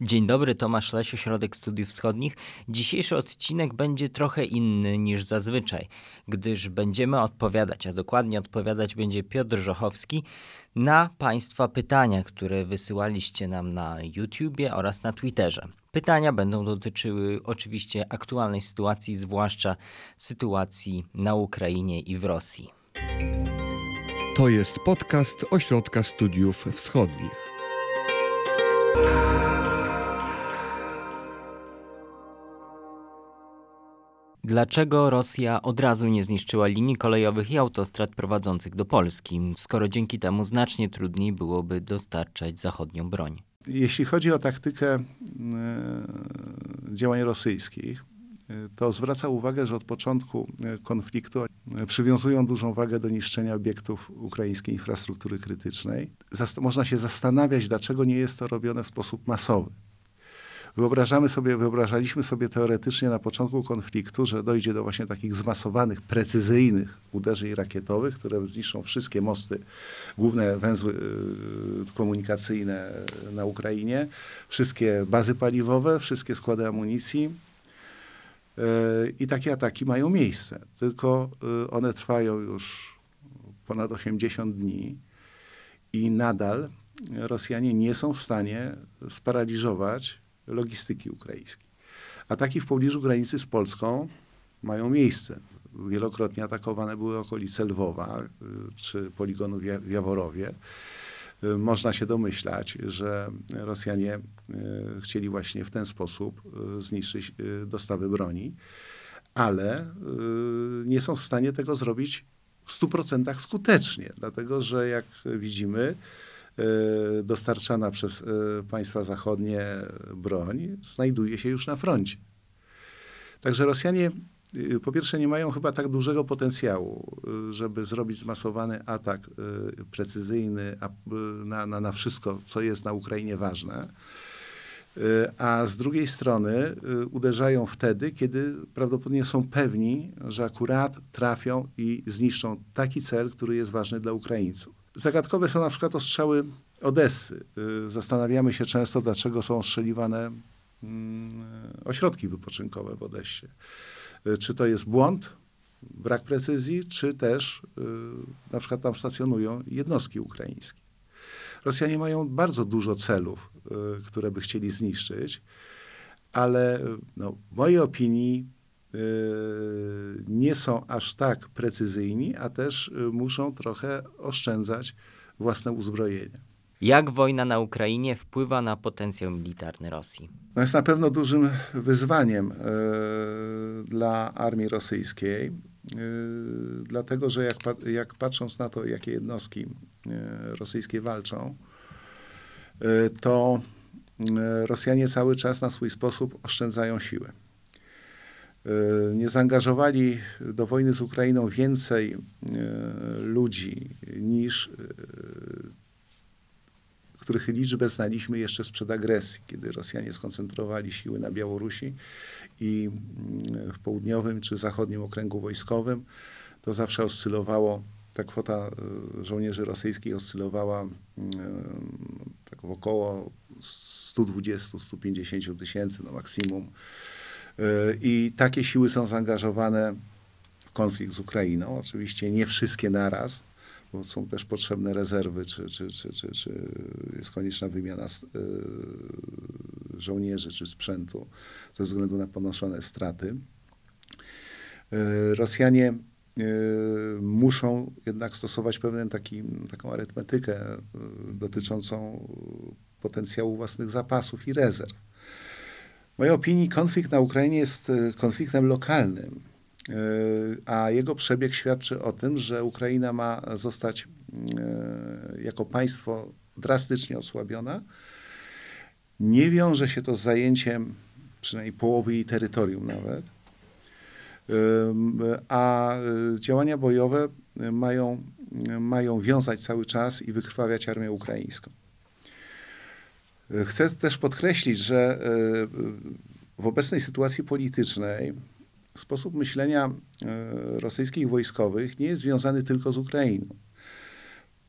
Dzień dobry, Tomasz Leś, Ośrodek Studiów Wschodnich. Dzisiejszy odcinek będzie trochę inny niż zazwyczaj, gdyż będziemy odpowiadać, a dokładnie odpowiadać będzie Piotr Żochowski na Państwa pytania, które wysyłaliście nam na YouTubie oraz na Twitterze. Pytania będą dotyczyły oczywiście aktualnej sytuacji, zwłaszcza sytuacji na Ukrainie i w Rosji. To jest podcast Ośrodka Studiów Wschodnich. Dlaczego Rosja od razu nie zniszczyła linii kolejowych i autostrad prowadzących do Polski, skoro dzięki temu znacznie trudniej byłoby dostarczać zachodnią broń? Jeśli chodzi o taktykę e, działań rosyjskich, e, to zwraca uwagę, że od początku e, konfliktu przywiązują dużą wagę do niszczenia obiektów ukraińskiej infrastruktury krytycznej. Zast można się zastanawiać, dlaczego nie jest to robione w sposób masowy. Wyobrażamy sobie, wyobrażaliśmy sobie teoretycznie na początku konfliktu, że dojdzie do właśnie takich zmasowanych, precyzyjnych uderzeń rakietowych, które zniszczą wszystkie mosty, główne węzły y, komunikacyjne na Ukrainie, wszystkie bazy paliwowe, wszystkie składy amunicji. Y, I takie ataki mają miejsce, tylko y, one trwają już ponad 80 dni i nadal Rosjanie nie są w stanie sparaliżować logistyki ukraińskiej. Ataki w pobliżu granicy z Polską mają miejsce. Wielokrotnie atakowane były okolice Lwowa y, czy poligonu w Jaworowie. Y, można się domyślać, że Rosjanie y, chcieli właśnie w ten sposób zniszczyć dostawy broni, ale nie są w stanie tego zrobić w 100% skutecznie, dlatego że jak widzimy, dostarczana przez e, państwa zachodnie broń znajduje się już na froncie. Także Rosjanie e, po pierwsze nie mają chyba tak dużego potencjału, żeby zrobić zmasowany atak precyzyjny na, na, na wszystko, co jest na Ukrainie ważne. A z drugiej strony uderzają wtedy, kiedy prawdopodobnie są pewni, że akurat trafią i zniszczą taki cel, który jest ważny dla Ukraińców. Zagadkowe są na przykład ostrzały Odessy. Y, zastanawiamy się często, dlaczego są ostrzeliwane mm, ośrodki wypoczynkowe w Odessie. Y, czy to jest błąd, brak precyzji, czy też y, na przykład tam stacjonują jednostki ukraińskie. Rosjanie mają bardzo dużo celów, które by chcieli zniszczyć, ale no, w mojej opinii nie są aż tak precyzyjni, a też muszą trochę oszczędzać własne uzbrojenie. Jak wojna na Ukrainie wpływa na potencjał militarny Rosji? No jest na pewno dużym wyzwaniem y, dla armii rosyjskiej, y, dlatego że jak, jak, patrząc na to, jakie jednostki y, rosyjskie walczą, to Rosjanie cały czas na swój sposób oszczędzają siłę. Nie zaangażowali do wojny z Ukrainą więcej ludzi niż których liczbę znaliśmy jeszcze sprzed agresji, kiedy Rosjanie skoncentrowali siły na Białorusi i mm, w południowym czy zachodnim okręgu wojskowym. To zawsze oscylowało, ta kwota e, żołnierzy rosyjskich oscylowała mm, tak około 120-150 tysięcy no maksimum. E, I takie siły są zaangażowane w konflikt z Ukrainą. Oczywiście nie wszystkie naraz, bo są też potrzebne rezerwy, czy, czy, czy, czy, czy jest konieczna wymiana y, żołnierzy czy sprzętu ze względu na ponoszone straty. Y, Rosjanie y, muszą jednak stosować pewną taki, taką arytmetykę dotyczącą potencjału własnych zapasów i rezerw. W mojej opinii konflikt na Ukrainie jest konfliktem lokalnym E, a jego przebieg świadczy o tym, że Ukraina ma zostać e, jako państwo drastycznie osłabiona. Nie wiąże się to z zajęciem przynajmniej połowy jej terytorium nawet, e, a działania bojowe mają, mają wiązać cały czas i wykrwawiać armię ukraińską. Chcę też podkreślić, że w obecnej sytuacji politycznej sposób myślenia e, rosyjskich wojskowych nie jest związany tylko z Ukrainą.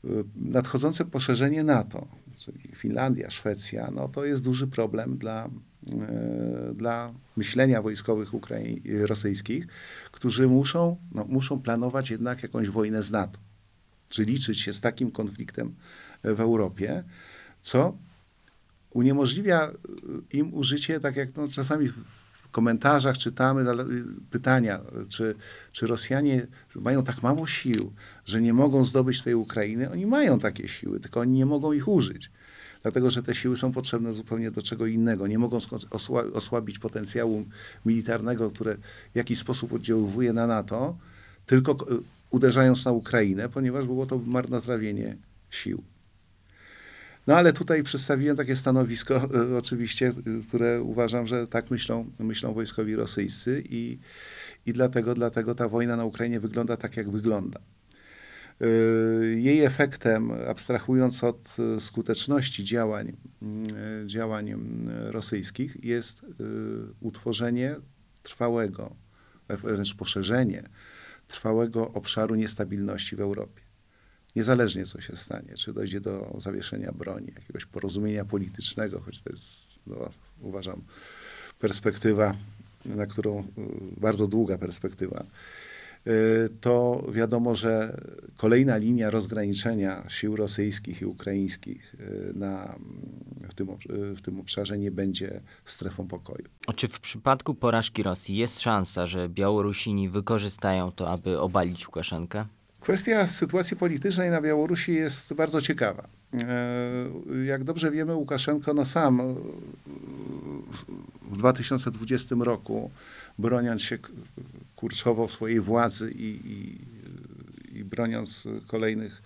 E, nadchodzące poszerzenie NATO, czyli Finlandia, Szwecja, no to jest duży problem dla, e, dla myślenia wojskowych Ukrai rosyjskich, którzy muszą, no, muszą planować jednak jakąś wojnę z NATO, czy liczyć się z takim konfliktem w Europie, co uniemożliwia im użycie, tak jak no, czasami w komentarzach czytamy pytania, czy, czy Rosjanie mają tak mało sił, że nie mogą zdobyć tej Ukrainy. Oni mają takie siły, tylko oni nie mogą ich użyć. Dlatego, że te siły są potrzebne zupełnie do czego innego. Nie mogą osłabić potencjału militarnego, które w jakiś sposób oddziaływuje na NATO, tylko uderzając na Ukrainę, ponieważ było to marnotrawienie sił. No ale tutaj przedstawiłem takie stanowisko, e, oczywiście, które uważam, że tak myślą, myślą wojskowi rosyjscy i, i dlatego, dlatego ta wojna na Ukrainie wygląda tak, jak wygląda. E, jej efektem, abstrahując od e, skuteczności działań, działań rosyjskich, jest utworzenie trwałego, wręcz poszerzenie trwałego obszaru niestabilności w Europie niezależnie co się stanie, czy dojdzie do zawieszenia broni, jakiegoś porozumienia politycznego, choć to jest, no, uważam, perspektywa, na którą y, bardzo długa perspektywa, y, to wiadomo, że kolejna linia rozgraniczenia sił rosyjskich i ukraińskich y, na, w, tym, w tym obszarze nie będzie strefą pokoju. A czy w przypadku porażki Rosji jest szansa, że Białorusini wykorzystają to, aby obalić Łukaszenkę? Kwestia sytuacji politycznej na Białorusi jest bardzo ciekawa. E, jak dobrze wiemy, Łukaszenko no sam e, w 2020 roku, broniąc się kurczowo swojej władzy i, i, i broniąc kolejnych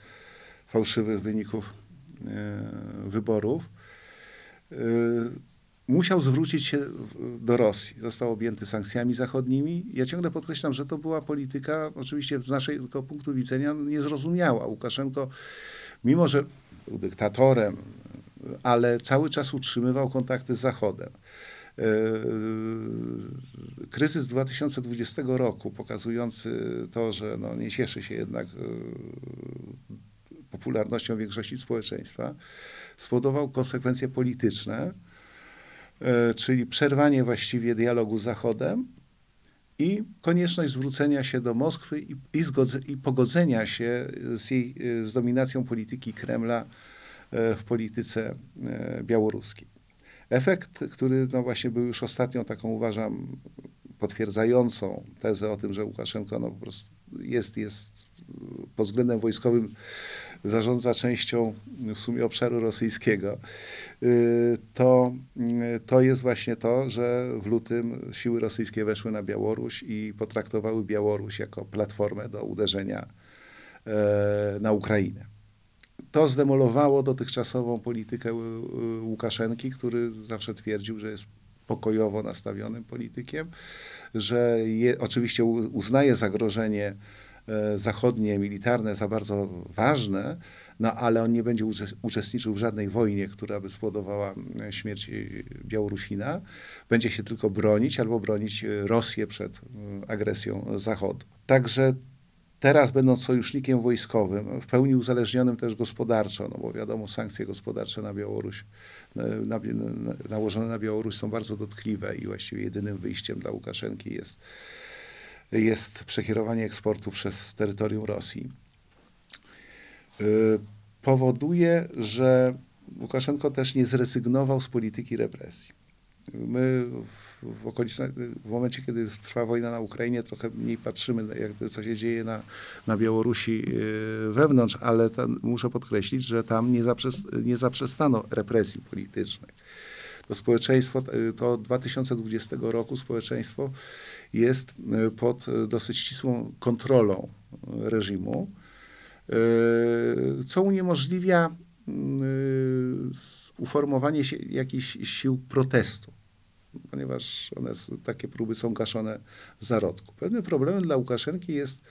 fałszywych wyników e, wyborów, musiał zwrócić się do Rosji. Został objęty sankcjami zachodnimi. Ja ciągle podkreślam, że to była polityka, oczywiście z naszego punktu widzenia, niezrozumiała. Łukaszenko, mimo że był dyktatorem, ale cały czas utrzymywał kontakty z Zachodem. E, kryzys 2020 roku, pokazujący to, że no nie cieszy się jednak e, popularnością większości społeczeństwa, spowodował konsekwencje polityczne, czyli przerwanie właściwie dialogu z Zachodem i konieczność zwrócenia się do Moskwy i, i, i pogodzenia się z, jej, z dominacją polityki Kremla e, w polityce e, białoruskiej. Efekt, który no właśnie był już ostatnią taką, uważam, potwierdzającą tezę o tym, że Łukaszenko no po prostu jest, jest pod względem wojskowym zarządza częścią w sumie obszaru rosyjskiego, y, to, y, to jest właśnie to, że w lutym siły rosyjskie weszły na Białoruś i potraktowały Białoruś jako platformę do uderzenia e, na Ukrainę. To zdemolowało dotychczasową politykę Łukaszenki, który zawsze twierdził, że jest pokojowo nastawionym politykiem, że je, oczywiście uznaje zagrożenie zachodnie, militarne za bardzo ważne, no ale on nie będzie uczestniczył w żadnej wojnie, która by spowodowała e, śmierć e, Białorusina. Będzie się tylko bronić albo bronić Rosję przed agresją Zachodu. Także teraz będąc sojusznikiem wojskowym, w pełni uzależnionym też gospodarczo, no bo wiadomo, sankcje gospodarcze na Białoruś, na, nałożone na Białoruś są bardzo dotkliwe i właściwie jedynym wyjściem dla Łukaszenki jest jest przekierowanie eksportu przez terytorium Rosji, y, powoduje, że Łukaszenko też nie zrezygnował z polityki represji. My w, w momencie, kiedy trwa wojna na Ukrainie, trochę mniej patrzymy, jak, co się dzieje na, na Białorusi y, wewnątrz, ale tam, muszę podkreślić, że tam nie, zaprzest, nie zaprzestano represji politycznej. To społeczeństwo, y, to 2020 roku społeczeństwo jest e, pod e, dosyć ścisłą kontrolą e, reżimu, co uniemożliwia uformowanie się jakichś sił protestu, ponieważ one, takie próby są gaszone w zarodku. Pewnym problemem dla Łukaszenki jest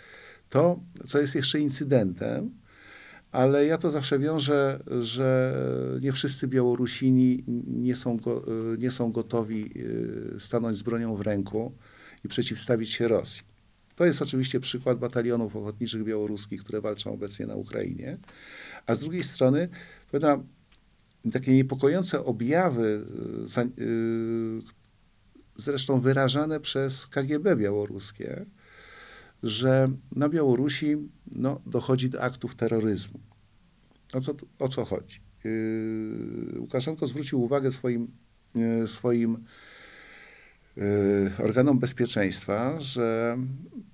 to, co jest jeszcze incydentem, ale ja to zawsze wiążę, że nie wszyscy Białorusini nie są, go, nie są gotowi stanąć z bronią w ręku i przeciwstawić się Rosji. To jest oczywiście przykład batalionów ochotniczych białoruskich, które walczą obecnie na Ukrainie, a z drugiej strony pewna takie niepokojące objawy, zresztą wyrażane przez KGB białoruskie, że na Białorusi no, dochodzi do aktów terroryzmu. O co, o co chodzi? Yy, Łukaszenko zwrócił uwagę swoim, swoim organom bezpieczeństwa, że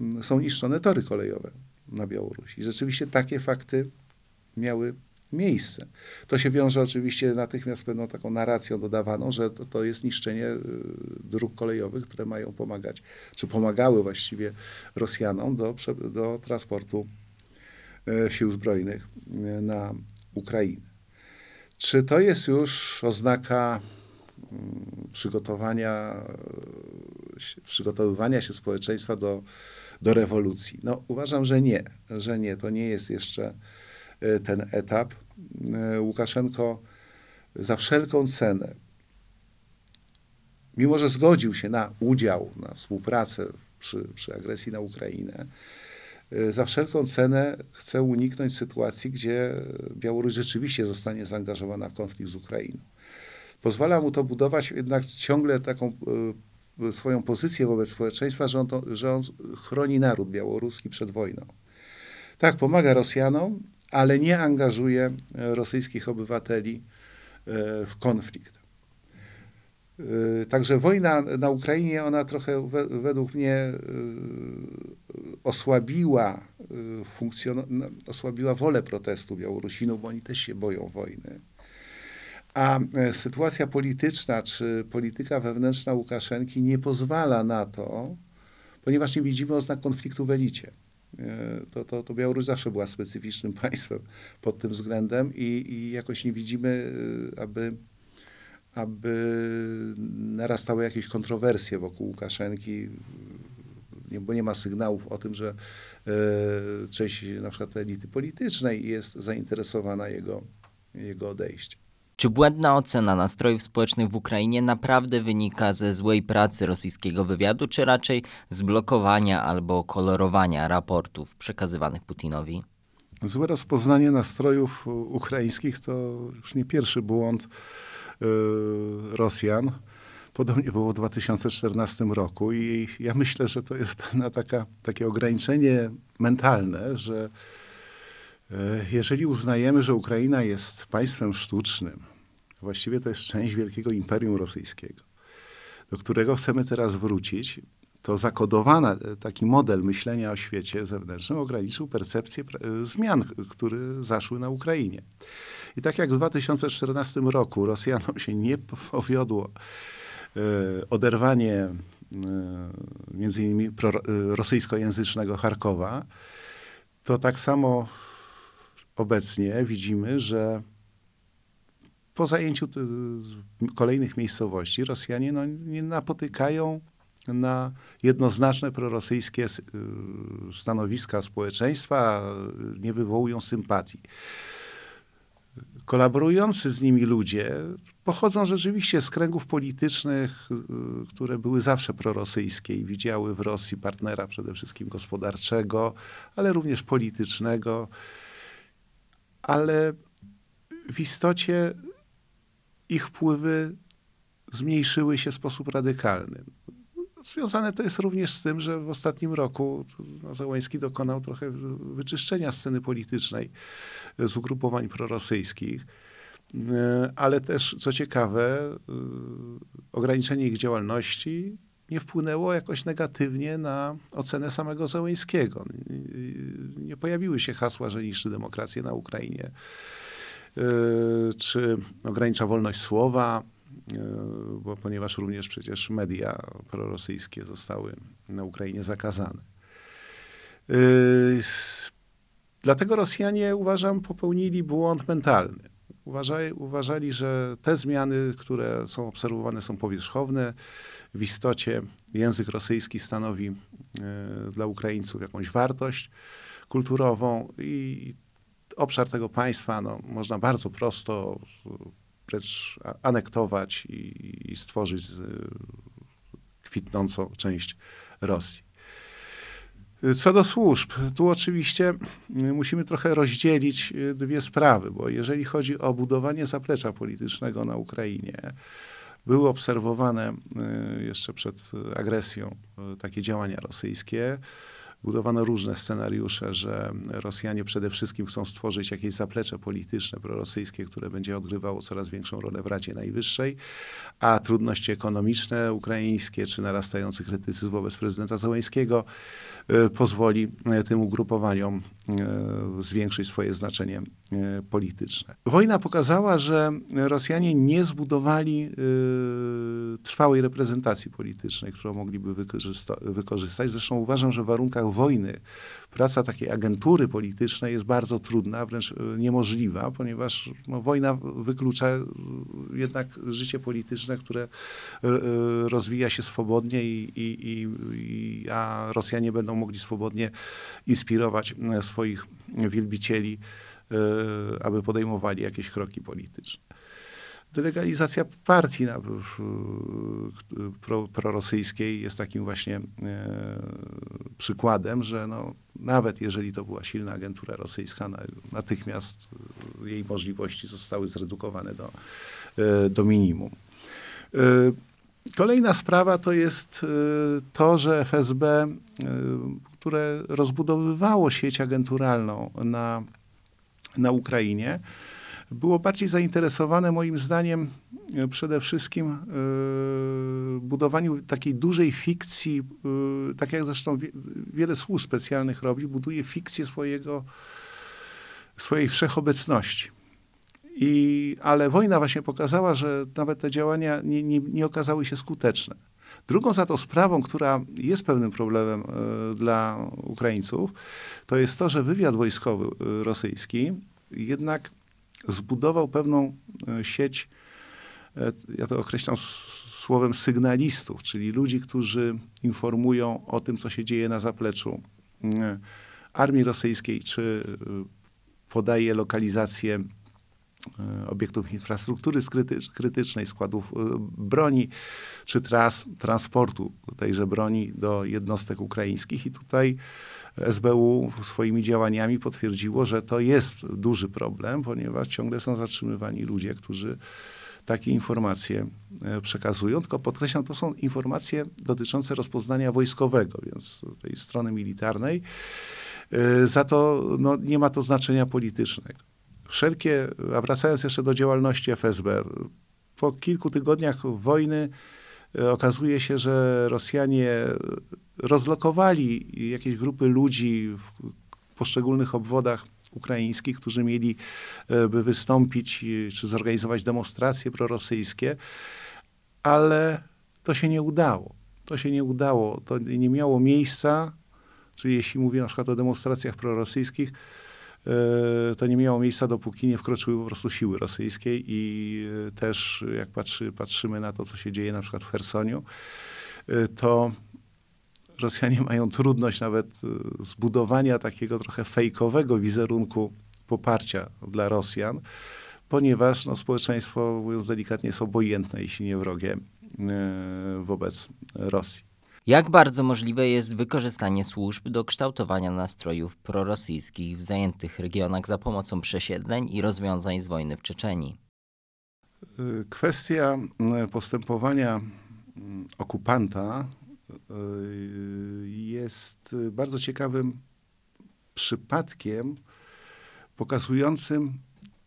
mm, są niszczone tory kolejowe na Białorusi. Rzeczywiście takie fakty miały miejsce. To się wiąże oczywiście natychmiast z pewną taką narracją dodawaną, że to, to jest niszczenie y, dróg kolejowych, które mają pomagać, czy pomagały właściwie Rosjanom do, do transportu y, sił zbrojnych y, na Ukrainę. Czy to jest już oznaka przygotowania, przygotowywania się społeczeństwa do, do rewolucji? No, uważam, że nie, że nie. To nie jest jeszcze E, ten etap. E, Łukaszenko za wszelką cenę, mimo że zgodził się na udział, na współpracę przy, przy agresji na Ukrainę, e, za wszelką cenę chce uniknąć sytuacji, gdzie Białoruś rzeczywiście zostanie zaangażowana w konflikt z Ukrainą. Pozwala mu to budować jednak ciągle taką swoją pozycję wobec społeczeństwa, że on, to, że on chroni naród białoruski przed wojną. Tak, pomaga Rosjanom, ale nie angażuje e, rosyjskich obywateli e, w konflikt. E, także wojna na Ukrainie, ona trochę według mnie osłabiła, osłabiła wolę protestu Białorusinów, bo oni też się boją wojny. A sytuacja polityczna czy polityka wewnętrzna Łukaszenki nie pozwala na to, ponieważ nie widzimy oznak konfliktu w elicie. E, to, to, to Białoruś zawsze była specyficznym państwem pod tym względem i, i jakoś nie widzimy, e, aby, aby narastały jakieś kontrowersje wokół Łukaszenki, bo nie ma sygnałów o tym, że e, część na przykład elity politycznej jest zainteresowana jego, jego odejściem. Czy błędna ocena nastrojów społecznych w Ukrainie naprawdę wynika ze złej pracy rosyjskiego wywiadu, czy raczej z blokowania albo kolorowania raportów przekazywanych Putinowi? Złe rozpoznanie nastrojów ukraińskich to już nie pierwszy błąd yy, Rosjan. Podobnie było w 2014 roku i ja myślę, że to jest pewna taka, takie ograniczenie mentalne, że jeżeli uznajemy, że Ukraina jest państwem sztucznym, właściwie to jest część wielkiego imperium rosyjskiego, do którego chcemy teraz wrócić, to zakodowany e, taki model myślenia o świecie zewnętrznym ograniczył percepcję e, zmian, które zaszły na Ukrainie. I tak jak w 2014 roku Rosjanom się nie powiodło oderwanie między innymi rosyjskojęzycznego Charkowa, to tak samo obecnie widzimy, że po zajęciu kolejnych miejscowości Rosjanie no, nie napotykają na jednoznaczne prorosyjskie y, stanowiska społeczeństwa, nie wywołują sympatii. Kolaborujący z nimi ludzie pochodzą rzeczywiście z kręgów politycznych, y, które były zawsze prorosyjskie i widziały w Rosji partnera przede wszystkim gospodarczego, ale również politycznego ale w istocie ich wpływy zmniejszyły się w sposób radykalny. Związane to jest również z tym, że w ostatnim roku no, Załęski dokonał trochę wyczyszczenia sceny politycznej z ugrupowań prorosyjskich, ale też, co ciekawe, ograniczenie ich działalności nie wpłynęło jakoś negatywnie na ocenę samego Zełęńskiego. Pojawiły się hasła, że niszczy demokrację na Ukrainie, e, czy ogranicza wolność słowa, e, bo, ponieważ również przecież media prorosyjskie zostały na Ukrainie zakazane. E, dlatego Rosjanie, uważam, popełnili błąd mentalny. Uważali, uważali, że te zmiany, które są obserwowane, są powierzchowne, w istocie język rosyjski stanowi dla Ukraińców jakąś wartość kulturową i obszar tego państwa no, można bardzo prosto anektować i, i stworzyć kwitnącą część Rosji. Co do służb, tu oczywiście musimy trochę rozdzielić dwie sprawy, bo jeżeli chodzi o budowanie zaplecza politycznego na Ukrainie, były obserwowane jeszcze przed agresją takie działania rosyjskie budowano różne scenariusze, że Rosjanie przede wszystkim chcą stworzyć jakieś zaplecze polityczne prorosyjskie, które będzie odgrywało coraz większą rolę w Radzie Najwyższej, a trudności ekonomiczne ukraińskie czy narastający krytycyzm wobec prezydenta Załęskiego e, pozwoli e, tym ugrupowaniom zwiększyć swoje znaczenie polityczne. Wojna pokazała, że Rosjanie nie zbudowali trwałej reprezentacji politycznej, którą mogliby wykorzystać. Zresztą uważam, że w warunkach wojny praca takiej agentury politycznej jest bardzo trudna, wręcz e, niemożliwa, ponieważ no, wojna wyklucza e, jednak życie polityczne, które e, rozwija się swobodnie, i, i, i, a Rosjanie będą mogli swobodnie inspirować swoich wielbicieli, aby podejmowali jakieś kroki polityczne delegalizacja partii prorosyjskiej jest takim właśnie e, przykładem, że no, nawet jeżeli to była silna agentura rosyjska, natychmiast jej możliwości zostały zredukowane do, e, do minimum. E, kolejna sprawa to jest to, że FSB, które rozbudowywało sieć agenturalną na, na Ukrainie, było bardziej zainteresowane moim zdaniem e, przede wszystkim y, budowaniu takiej dużej fikcji, y, tak jak zresztą wie, wiele służb specjalnych robi, buduje fikcję swojego, swojej wszechobecności. I, ale wojna właśnie pokazała, że nawet te działania nie, nie, nie okazały się skuteczne. Drugą za to sprawą, która jest pewnym problemem y, dla Ukraińców, to jest to, że wywiad wojskowy rosyjski jednak zbudował pewną e, sieć, e, ja to określam słowem sygnalistów, czyli ludzi, którzy informują o tym, co się dzieje na zapleczu e, armii rosyjskiej, czy podaje lokalizację obiektów infrastruktury krytycznej, składów broni, czy tras transportu tejże broni do jednostek ukraińskich. I tutaj SBU swoimi działaniami potwierdziło, że to jest duży problem, ponieważ ciągle są zatrzymywani ludzie, którzy takie informacje e, przekazują. Tylko podkreślam, to są informacje dotyczące rozpoznania wojskowego, więc tej strony militarnej. E, za to no, nie ma to znaczenia politycznego. Wszelkie, a wracając jeszcze do działalności FSB, po kilku tygodniach wojny e, okazuje się, że Rosjanie rozlokowali jakieś grupy ludzi w poszczególnych obwodach ukraińskich, którzy mieli e, by wystąpić czy zorganizować demonstracje prorosyjskie, ale to się nie udało. To się nie udało, to nie miało miejsca, czyli jeśli mówię na przykład o demonstracjach prorosyjskich, e, to nie miało miejsca, dopóki nie wkroczyły po prostu siły rosyjskie i e, też jak patrzy, patrzymy na to, co się dzieje na przykład w Hersoniu, to Rosjanie mają trudność nawet zbudowania takiego trochę fejkowego wizerunku poparcia dla Rosjan, ponieważ no, społeczeństwo, mówiąc delikatnie, jest obojętne, jeśli nie wrogie wobec Rosji. Jak bardzo możliwe jest wykorzystanie służb do kształtowania nastrojów prorosyjskich w zajętych regionach za pomocą przesiedleń i rozwiązań z wojny w Czeczeni? Y, kwestia postępowania okupanta jest bardzo ciekawym przypadkiem pokazującym,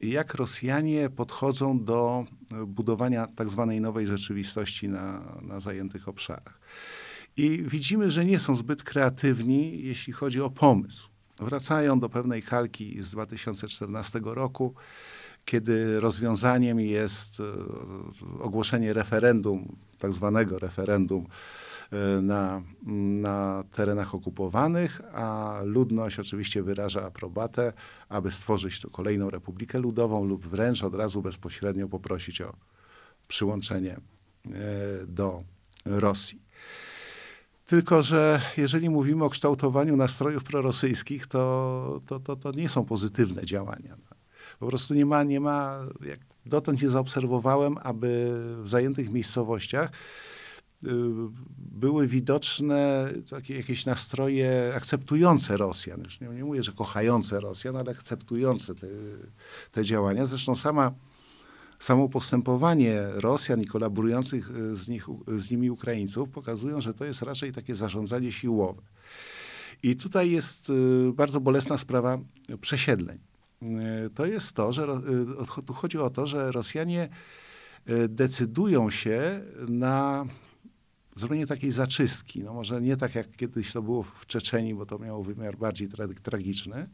jak Rosjanie podchodzą do budowania tak zwanej nowej rzeczywistości na, na zajętych obszarach. I widzimy, że nie są zbyt kreatywni, jeśli chodzi o pomysł. Wracają do pewnej kalki z 2014 roku, kiedy rozwiązaniem jest e, ogłoszenie referendum, tak zwanego referendum E, na, na terenach okupowanych, a ludność oczywiście wyraża aprobatę, aby stworzyć tu kolejną Republikę Ludową lub wręcz od razu bezpośrednio poprosić o przyłączenie e, do Rosji. Tylko, że jeżeli mówimy o kształtowaniu nastrojów prorosyjskich, to, to, to, to nie są pozytywne działania. Po prostu nie ma, nie ma, jak dotąd nie zaobserwowałem, aby w zajętych miejscowościach były widoczne takie jakieś nastroje akceptujące Rosjan. Nie, nie mówię, że kochające Rosjan, ale akceptujące te, te działania. Zresztą sama, samo postępowanie Rosjan i kolaborujących z, nich, z nimi Ukraińców pokazują, że to jest raczej takie zarządzanie siłowe. I tutaj jest bardzo bolesna sprawa przesiedleń. To jest to, że tu chodzi o to, że Rosjanie decydują się na zrobienie takiej zaczystki. No może nie tak, jak kiedyś to było w Czeczeni, bo to miało wymiar bardziej tra tragiczny,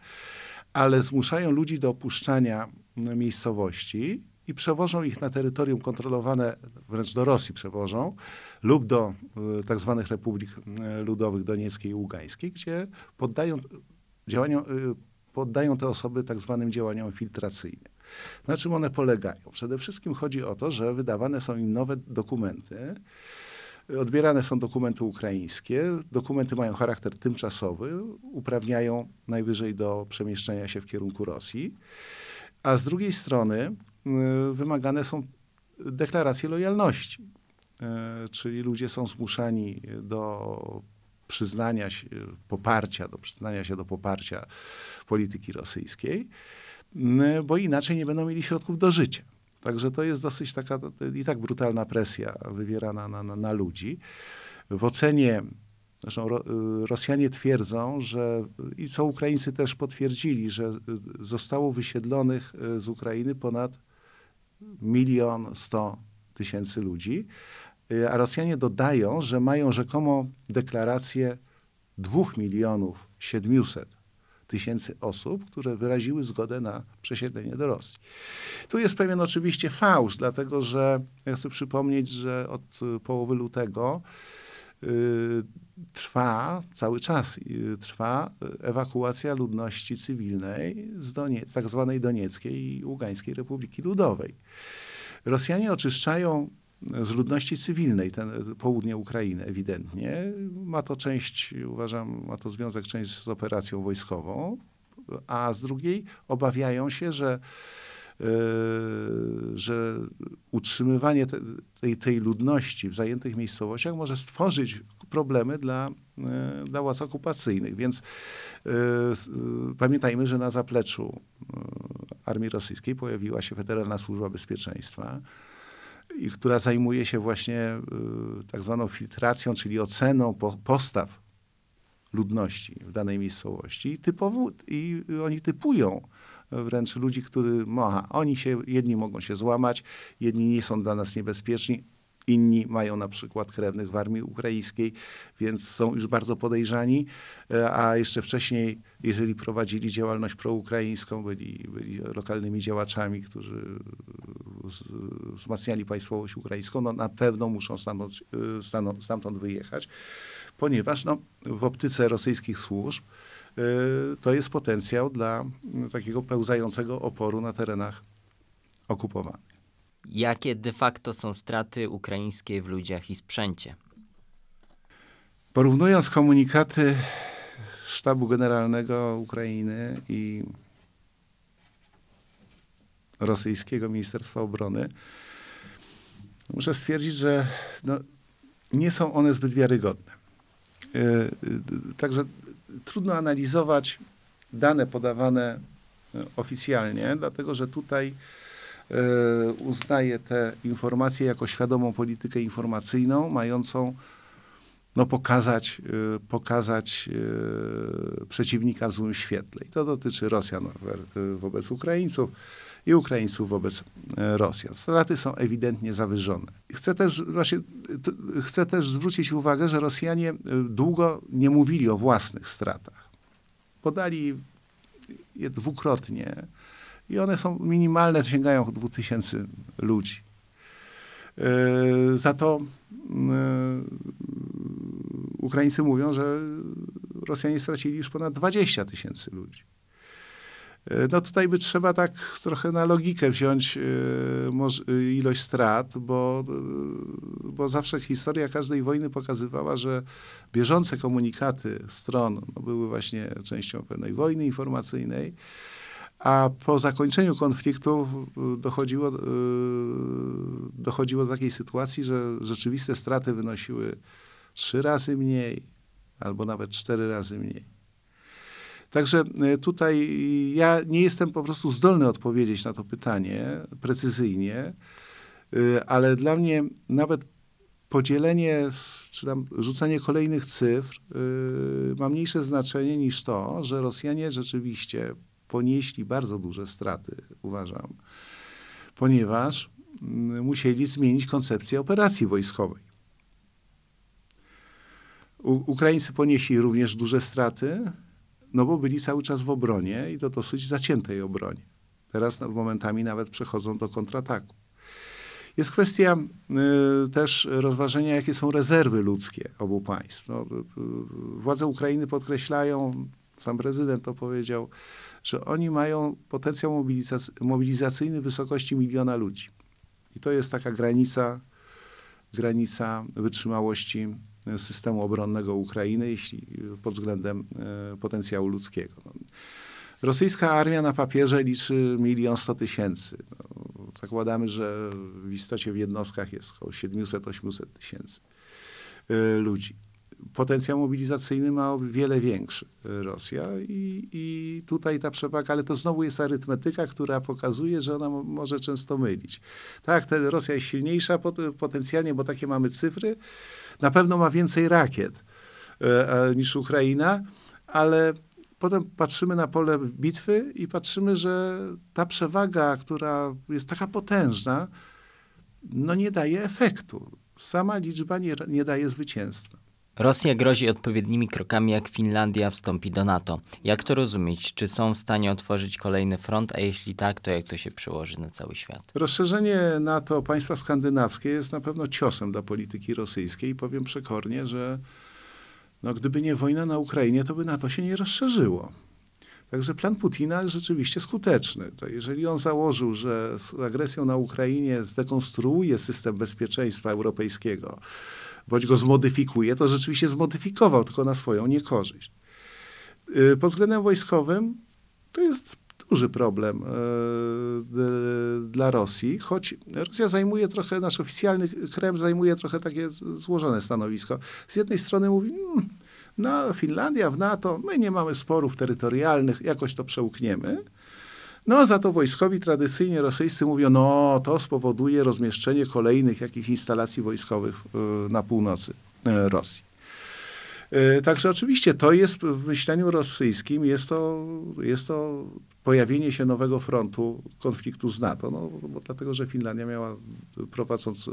ale zmuszają ludzi do opuszczania miejscowości i przewożą ich na terytorium kontrolowane, wręcz do Rosji przewożą, lub do y, tak zwanych republik y, ludowych Donieckiej i Ługańskiej, gdzie poddają, działaniom, y, poddają te osoby tak zwanym działaniom filtracyjnym. Na czym one polegają? Przede wszystkim chodzi o to, że wydawane są im nowe dokumenty, Odbierane są dokumenty ukraińskie. Dokumenty mają charakter tymczasowy, uprawniają najwyżej do przemieszczenia się w kierunku Rosji. A z drugiej strony wymagane są deklaracje lojalności. Y, czyli ludzie są zmuszani do przyznania się, poparcia, do przyznania się do poparcia polityki rosyjskiej, y, bo inaczej nie będą mieli środków do życia. Także to jest dosyć taka i tak brutalna presja wywierana na, na, na ludzi. W ocenie, zresztą Ro, Rosjanie twierdzą, że i co Ukraińcy też potwierdzili, że zostało wysiedlonych z Ukrainy ponad milion sto tysięcy ludzi, a Rosjanie dodają, że mają rzekomo deklarację dwóch milionów siedmiuset tysięcy osób, które wyraziły zgodę na przesiedlenie do Rosji. Tu jest pewien oczywiście fałsz, dlatego że ja chcę przypomnieć, że od połowy lutego y, trwa cały czas trwa ewakuacja ludności cywilnej z Donie, tak zwanej Donieckiej i Ługańskiej Republiki Ludowej. Rosjanie oczyszczają z ludności cywilnej, ten, południe Ukrainy ewidentnie. Ma to część, uważam, ma to związek część z operacją wojskową, a z drugiej obawiają się, że, że utrzymywanie te, tej, tej ludności w zajętych miejscowościach może stworzyć problemy dla, yy, dla władz okupacyjnych. Więc yy, pamiętajmy, że na zapleczu armii rosyjskiej pojawiła się Federalna Służba Bezpieczeństwa, i która zajmuje się właśnie y, tak zwaną filtracją, czyli oceną po, postaw ludności w danej miejscowości. I, typowo, I oni typują wręcz ludzi, którzy, aha, oni się, jedni mogą się złamać, jedni nie są dla nas niebezpieczni, Inni mają na przykład krewnych w armii ukraińskiej, więc są już bardzo podejrzani, e, a jeszcze wcześniej, jeżeli prowadzili działalność proukraińską, byli, byli lokalnymi działaczami, którzy wzmacniali państwowość ukraińską, no na pewno muszą stamtąd, e, stamtąd wyjechać, ponieważ no, w optyce rosyjskich służb to jest potencjał dla takiego pełzającego oporu na terenach okupowanych jakie de facto są straty ukraińskie w ludziach i sprzęcie. Porównując komunikaty Sztabu Generalnego Ukrainy i rosyjskiego Ministerstwa Obrony, muszę stwierdzić, że no, nie są one zbyt wiarygodne. Yy, także trudno analizować dane podawane oficjalnie, dlatego że tutaj E, uznaje te informacje jako świadomą politykę informacyjną, mającą no, pokazać, e, pokazać e, przeciwnika w złym świetle. I to dotyczy Rosjan wobec Ukraińców i Ukraińców wobec Rosjan. Straty są ewidentnie zawyżone. Chcę też, właśnie, chcę też zwrócić uwagę, że Rosjanie długo nie mówili o własnych stratach. Podali je dwukrotnie i one są minimalne, sięgają 2000 ludzi. E, za to e, Ukraińcy mówią, że Rosjanie stracili już ponad 20 tysięcy ludzi. E, no tutaj by trzeba tak trochę na logikę wziąć ilość strat, bo, bo zawsze historia każdej wojny pokazywała, że bieżące komunikaty stron no, były właśnie częścią pewnej wojny informacyjnej, A po zakończeniu konfliktu dochodziło, dochodziło do takiej sytuacji, że rzeczywiste straty wynosiły trzy razy mniej, albo nawet cztery razy mniej. Także y, tutaj ja nie jestem po prostu zdolny odpowiedzieć na to pytanie precyzyjnie, ale dla mnie nawet podzielenie, czy tam rzucanie kolejnych cyfr ma mniejsze znaczenie niż to, że Rosjanie rzeczywiście ponieśli bardzo duże straty, uważam, ponieważ mm, musieli zmienić koncepcję operacji wojskowej. U, Ukraińcy ponieśli również duże straty, no bo byli cały czas w obronie i to dosyć zaciętej obronie. Teraz momentami nawet przechodzą do kontrataku. Jest kwestia y, też rozważenia, jakie są rezerwy ludzkie obu państw. No, y, y, władze Ukrainy podkreślają, sam prezydent to powiedział, że oni mają potencjał mobilizacyjny wysokości miliona ludzi. I to jest taka granica, granica wytrzymałości systemu obronnego Ukrainy, jeśli pod względem e, potencjału ludzkiego. Rosyjska armia na papierze liczy milion sto tysięcy. No, zakładamy, że w istocie w jednostkach jest około 700-800 tysięcy e, ludzi potencjał mobilizacyjny ma o wiele większy e, Rosja i, i tutaj ta przewaga, ale to znowu jest arytmetyka, która pokazuje, że ona może często mylić. Tak, Rosja jest silniejsza potencjalnie, bo takie mamy cyfry, na pewno ma więcej rakiet e, niż Ukraina, ale potem patrzymy na pole bitwy i patrzymy, że ta przewaga, która jest taka potężna, no nie daje efektu. Sama liczba nie, nie daje zwycięstwa. Rosja grozi odpowiednimi krokami, jak Finlandia wstąpi do NATO. Jak to rozumieć? Czy są w stanie otworzyć kolejny front, a jeśli tak, to jak to się przełoży na cały świat? Rozszerzenie NATO państwa skandynawskie jest na pewno ciosem dla polityki rosyjskiej. Powiem przekornie, że no, gdyby nie wojna na Ukrainie, to by NATO się nie rozszerzyło. Także plan Putina jest rzeczywiście skuteczny. To jeżeli on założył, że z agresją na Ukrainie zdekonstruuje system bezpieczeństwa europejskiego, bądź go zmodyfikuje, to rzeczywiście zmodyfikował, tylko na swoją niekorzyść. Y, pod względem wojskowym to jest duży problem y, dla Rosji, choć Rosja zajmuje trochę, nasz oficjalny Kreml zajmuje trochę takie złożone stanowisko. Z jednej strony mówi, hmm, no Finlandia w NATO, my nie mamy sporów terytorialnych, jakoś to przełkniemy. No, za to wojskowi tradycyjnie rosyjscy mówią, no to spowoduje rozmieszczenie kolejnych jakichś instalacji wojskowych e, na północy e, Rosji. E, także oczywiście to jest w myśleniu rosyjskim, jest to, jest to pojawienie się nowego frontu konfliktu z NATO. No, bo dlatego, że Finlandia miała, prowadząc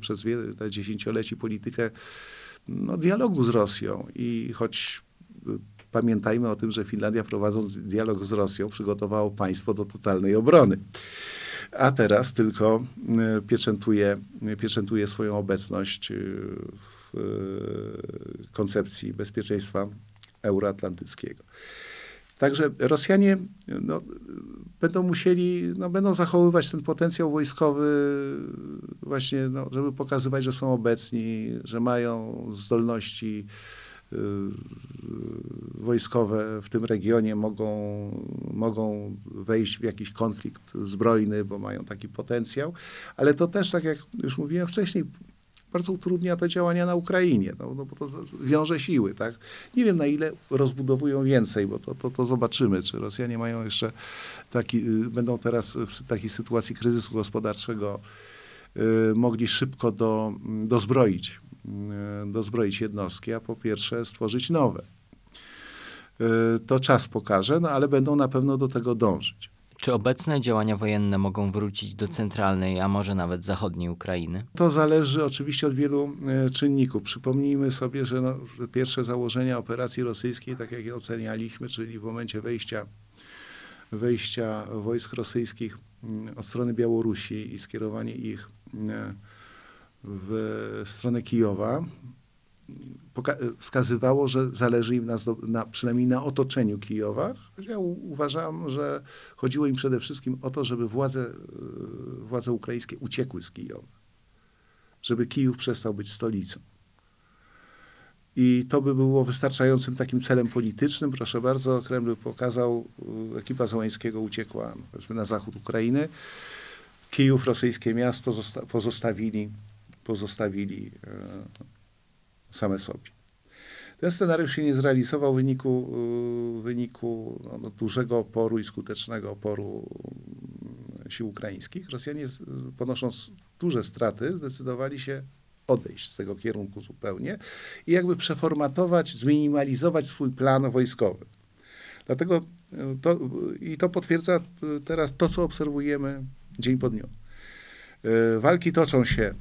przez wiele dziesięcioleci politykę no, dialogu z Rosją i choć Pamiętajmy o tym, że Finlandia prowadząc dialog z Rosją przygotowało państwo do totalnej obrony. A teraz tylko e, pieczętuje, pieczętuje swoją obecność e, w e, koncepcji bezpieczeństwa euroatlantyckiego. Także Rosjanie no, będą musieli, no, będą zachowywać ten potencjał wojskowy właśnie, no, żeby pokazywać, że są obecni, że mają zdolności wojskowe w tym regionie mogą, mogą wejść w jakiś konflikt zbrojny, bo mają taki potencjał, ale to też, tak jak już mówiłem wcześniej, bardzo utrudnia te działania na Ukrainie, no, no bo to wiąże siły, tak? Nie wiem, na ile rozbudowują więcej, bo to, to, to zobaczymy, czy Rosjanie mają jeszcze taki, y, będą teraz w takiej sytuacji kryzysu gospodarczego y, mogli szybko do, dozbroić E, dozbroić jednostki, a po pierwsze stworzyć nowe. E, to czas pokaże, no ale będą na pewno do tego dążyć. Czy obecne działania wojenne mogą wrócić do centralnej, a może nawet zachodniej Ukrainy? To zależy oczywiście od wielu e, czynników. Przypomnijmy sobie, że no, pierwsze założenia operacji rosyjskiej, tak jak je ocenialiśmy, czyli w momencie wejścia, wejścia wojsk rosyjskich mm, od strony Białorusi i skierowanie ich w stronę Kijowa wskazywało, że zależy im na, na, przynajmniej na otoczeniu Kijowa. Ja uważam, że chodziło im przede wszystkim o to, żeby władze, władze ukraińskie uciekły z Kijowa. Żeby Kijów przestał być stolicą. I to by było wystarczającym takim celem politycznym. Proszę bardzo, Kreml pokazał, y, ekipa Załańskiego uciekła na zachód Ukrainy. Kijów, rosyjskie miasto, zosta- pozostawili, pozostawili e, same sobie. Ten scenariusz się nie zrealizował w wyniku, y, w wyniku no, no, dużego oporu i skutecznego oporu mm, sił ukraińskich. Rosjanie, ponosząc duże straty, zdecydowali się odejść z tego kierunku zupełnie i jakby przeformatować, zminimalizować swój plan wojskowy. Dlatego y, to, i to potwierdza teraz to, co obserwujemy dzień po dniu. Walki toczą się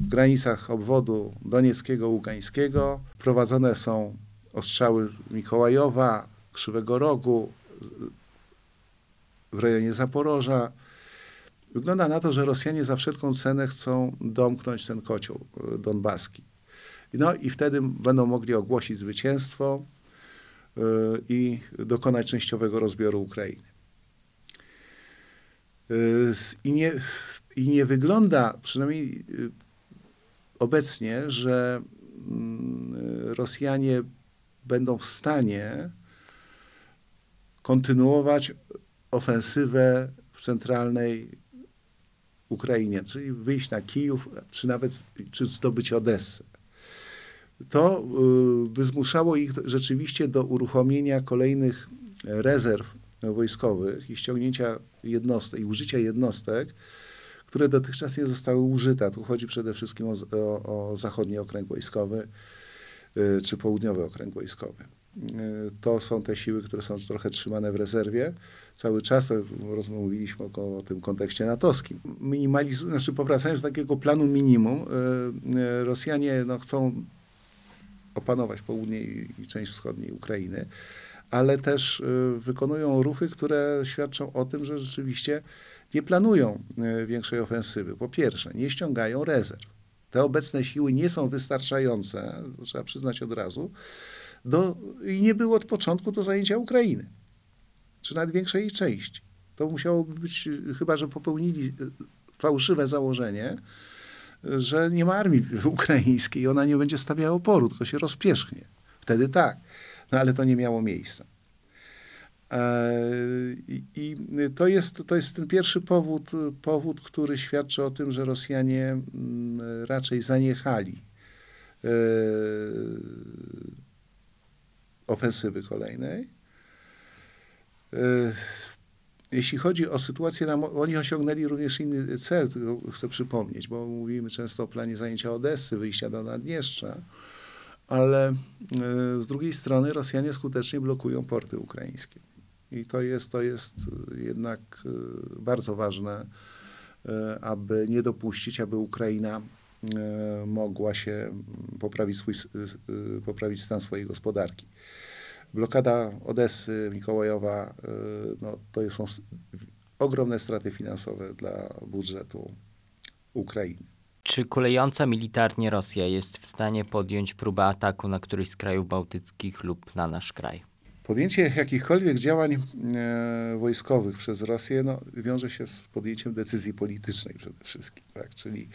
w granicach obwodu donieckiego, ługańskiego. Prowadzone są ostrzały Mikołajowa, Krzywego Rogu, w rejonie Zaporoża. Wygląda na to, że Rosjanie za wszelką cenę chcą domknąć ten kocioł y, donbaski. No i wtedy będą mogli ogłosić zwycięstwo y, i dokonać częściowego rozbioru Ukrainy. S- I nie, I nie wygląda, przynajmniej obecnie, że mm, Rosjanie będą w stanie kontynuować ofensywę w centralnej Ukrainie, czyli wyjść na Kijów, czy nawet czy zdobyć Odessę. To y, by zmuszało ich rzeczywiście do uruchomienia kolejnych rezerw wojskowych i ściągnięcia jednostek i użycia jednostek, które dotychczas nie zostały użyte. Tu chodzi przede wszystkim o, o, o zachodni okręg wojskowy y, czy południowy okręg wojskowy. Y, To są te siły, które są trochę trzymane w rezerwie. Cały czas to rozmawialiśmy o, o tym kontekście natowskim. Minimaliz- znaczy powracając do takiego planu minimum, y, Rosjanie no, chcą opanować południe i, część wschodniej Ukrainy, ale też wykonują ruchy, które świadczą o tym, że rzeczywiście nie planują y, większej ofensywy. Po pierwsze, nie ściągają rezerw. Te obecne siły nie są wystarczające, trzeba przyznać od razu, do, i nie było od początku do zajęcia Ukrainy, czy nawet większej jej części. To musiało być, chyba że popełnili y, fałszywe założenie, że nie ma armii ukraińskiej ona nie będzie stawiała oporu, tylko się rozpierzchnie. Wtedy tak, no ale to nie miało miejsca. E, I, to jest, to jest ten pierwszy powód, powód, który świadczy o tym, że Rosjanie mm, raczej zaniechali e, ofensywy kolejnej. E, Jeśli chodzi o sytuację, na, oni osiągnęli również inny cel, chcę przypomnieć, bo mówimy często o planie zajęcia Odessy, wyjścia do Naddniestrza, ale z drugiej strony Rosjanie skutecznie blokują porty ukraińskie. I to jest, to jest e, jednak e, bardzo ważne, e, aby nie dopuścić, aby Ukraina mogła się mm, poprawić, swój, poprawić stan swojej gospodarki. Blokada Odessy, Mikołajowa, no, to są ogromne straty finansowe dla budżetu Ukrainy. Czy kulejąca militarnie Rosja jest w stanie podjąć próbę ataku na któryś z krajów bałtyckich lub na nasz kraj? Podjęcie jakichkolwiek działań e, wojskowych przez Rosję no, wiąże się z podjęciem decyzji politycznej przede wszystkim. Tak? Czyli,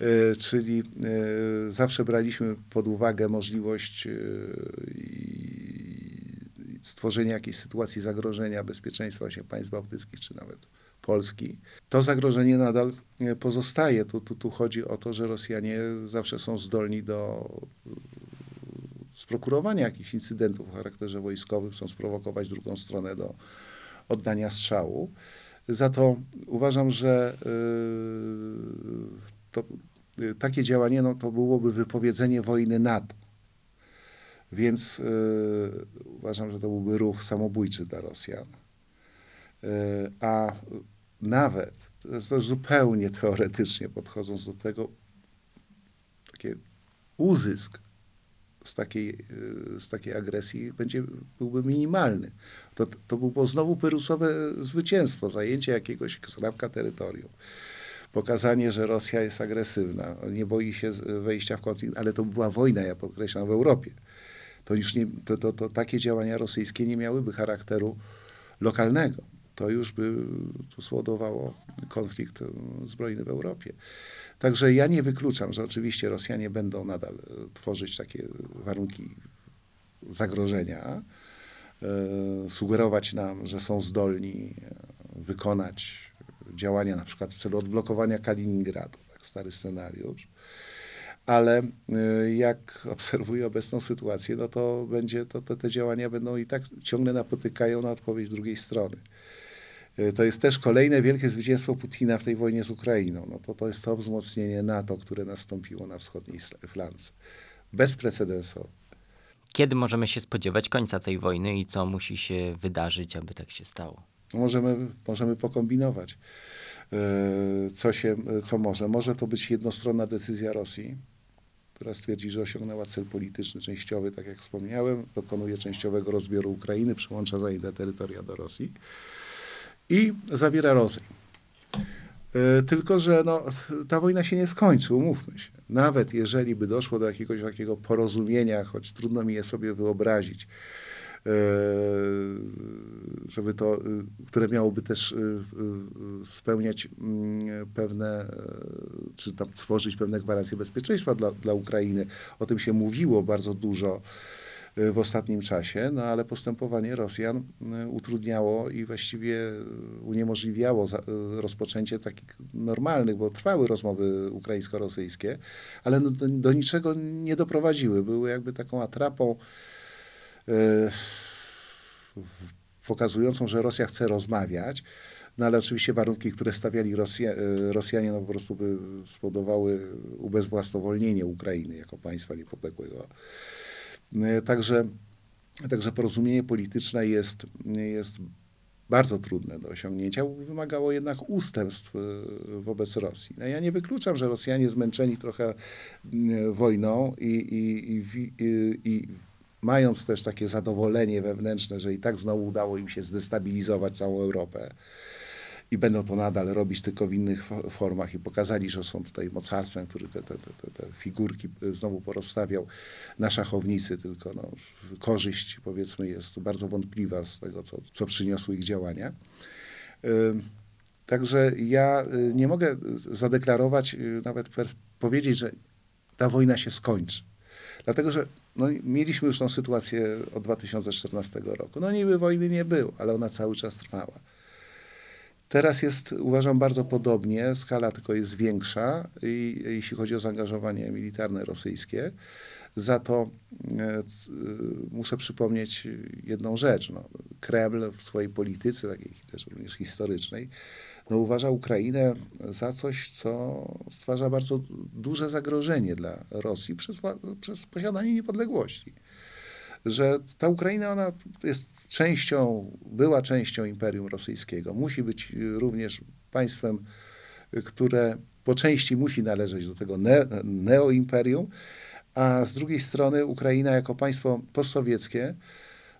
e, czyli e, zawsze braliśmy pod uwagę możliwość e, stworzenia jakiejś sytuacji zagrożenia bezpieczeństwa właśnie państw bałtyckich, czy nawet Polski. To zagrożenie nadal e, pozostaje. Tu, tu, tu chodzi o to, że Rosjanie zawsze są zdolni do sprokurowania jakichś incydentów o charakterze wojskowym, chcą sprowokować drugą stronę do oddania strzału. Za to uważam, że yy, to, yy, takie działanie no, to byłoby wypowiedzenie wojny NATO. Więc yy, uważam, że to byłby ruch samobójczy dla Rosjan. A nawet, to jest też zupełnie teoretycznie podchodząc do tego, takie uzysk z takiej, y, z takiej agresji będzie, byłby minimalny. To, to byłoby znowu perusowe zwycięstwo, zajęcie jakiegoś skrawka terytorium. Pokazanie, że Rosja jest agresywna, nie boi się wejścia w konflikt, ale to była wojna, ja podkreślam, w Europie. To już nie, to, to, to takie działania rosyjskie nie miałyby charakteru lokalnego. To już by spowodowało konflikt y, zbrojny w Europie. Także ja nie wykluczam, że oczywiście Rosjanie będą nadal e, tworzyć takie warunki zagrożenia, e, sugerować nam, że są zdolni e, wykonać działania na przykład w celu odblokowania Kaliningradu, tak stary scenariusz. Ale e, jak obserwuję obecną sytuację, no to będzie, to te działania będą i tak ciągle napotykają na odpowiedź drugiej strony. E, To jest też kolejne wielkie zwycięstwo Putina w tej wojnie z Ukrainą. No to, to jest to wzmocnienie NATO, które nastąpiło na wschodniej flance. Bezprecedensowe. Kiedy możemy się spodziewać końca tej wojny i co musi się wydarzyć, aby tak się stało? Możemy, możemy pokombinować, e, co, się, co może. Może to być jednostronna decyzja Rosji, która stwierdzi, że osiągnęła cel polityczny częściowy, tak jak wspomniałem, dokonuje częściowego rozbioru Ukrainy, przyłącza zajęte terytoria do Rosji i zawiera rozejm. E, Tylko, że no, ta wojna się nie skończy, umówmy się. Nawet jeżeli by doszło do jakiegoś takiego porozumienia, choć trudno mi je sobie wyobrazić, e, żeby to, e, które miałoby też spełniać mm, pewne, czy tam tworzyć pewne gwarancje bezpieczeństwa dla, dla Ukrainy. O tym się mówiło bardzo dużo w ostatnim czasie, no ale postępowanie Rosjan e, utrudniało i właściwie uniemożliwiało za, e, rozpoczęcie takich normalnych, bo trwały rozmowy ukraińsko-rosyjskie, ale no, do, do niczego nie doprowadziły. Były jakby taką atrapą pokazującą, że Rosja chce rozmawiać, no ale oczywiście warunki, które stawiali Rosja, Rosjanie, no po prostu by spowodowały ubezwłasnowolnienie Ukrainy jako państwa niepodległego. E, Także, także porozumienie polityczne jest, jest bardzo trudne do osiągnięcia. Wymagało jednak ustępstw e, wobec Rosji. No ja nie wykluczam, że Rosjanie zmęczeni trochę m, wojną i, i, i, i mając też takie zadowolenie wewnętrzne, że i tak znowu udało im się zdestabilizować całą Europę i będą to nadal robić tylko w innych fo- formach i pokazali, że są tutaj mocarstwem, który te, te, te, te, figurki y, znowu porozstawiał na szachownicy, tylko no, korzyść powiedzmy jest bardzo wątpliwa z tego, co, co przyniosły ich działania. Także ja y, nie mogę y, zadeklarować, y, nawet powiedzieć, że ta wojna się skończy. Dlatego, że no, mieliśmy już tą sytuację od 2014 roku. No niby wojny nie było, ale ona cały czas trwała. Teraz jest, uważam, bardzo podobnie, skala tylko jest większa, i, jeśli chodzi o zaangażowanie militarne rosyjskie. Za to e, c- y, muszę przypomnieć jedną rzecz. No, Kreml w swojej polityce, takiej też również historycznej, no, uważa Ukrainę za coś, co stwarza bardzo duże zagrożenie dla Rosji przez, przez posiadanie niepodległości że ta Ukraina, ona jest częścią, była częścią Imperium Rosyjskiego. Musi być y, również państwem, y, które po części musi należeć do tego ne, neoimperium, a z drugiej strony Ukraina jako państwo postsowieckie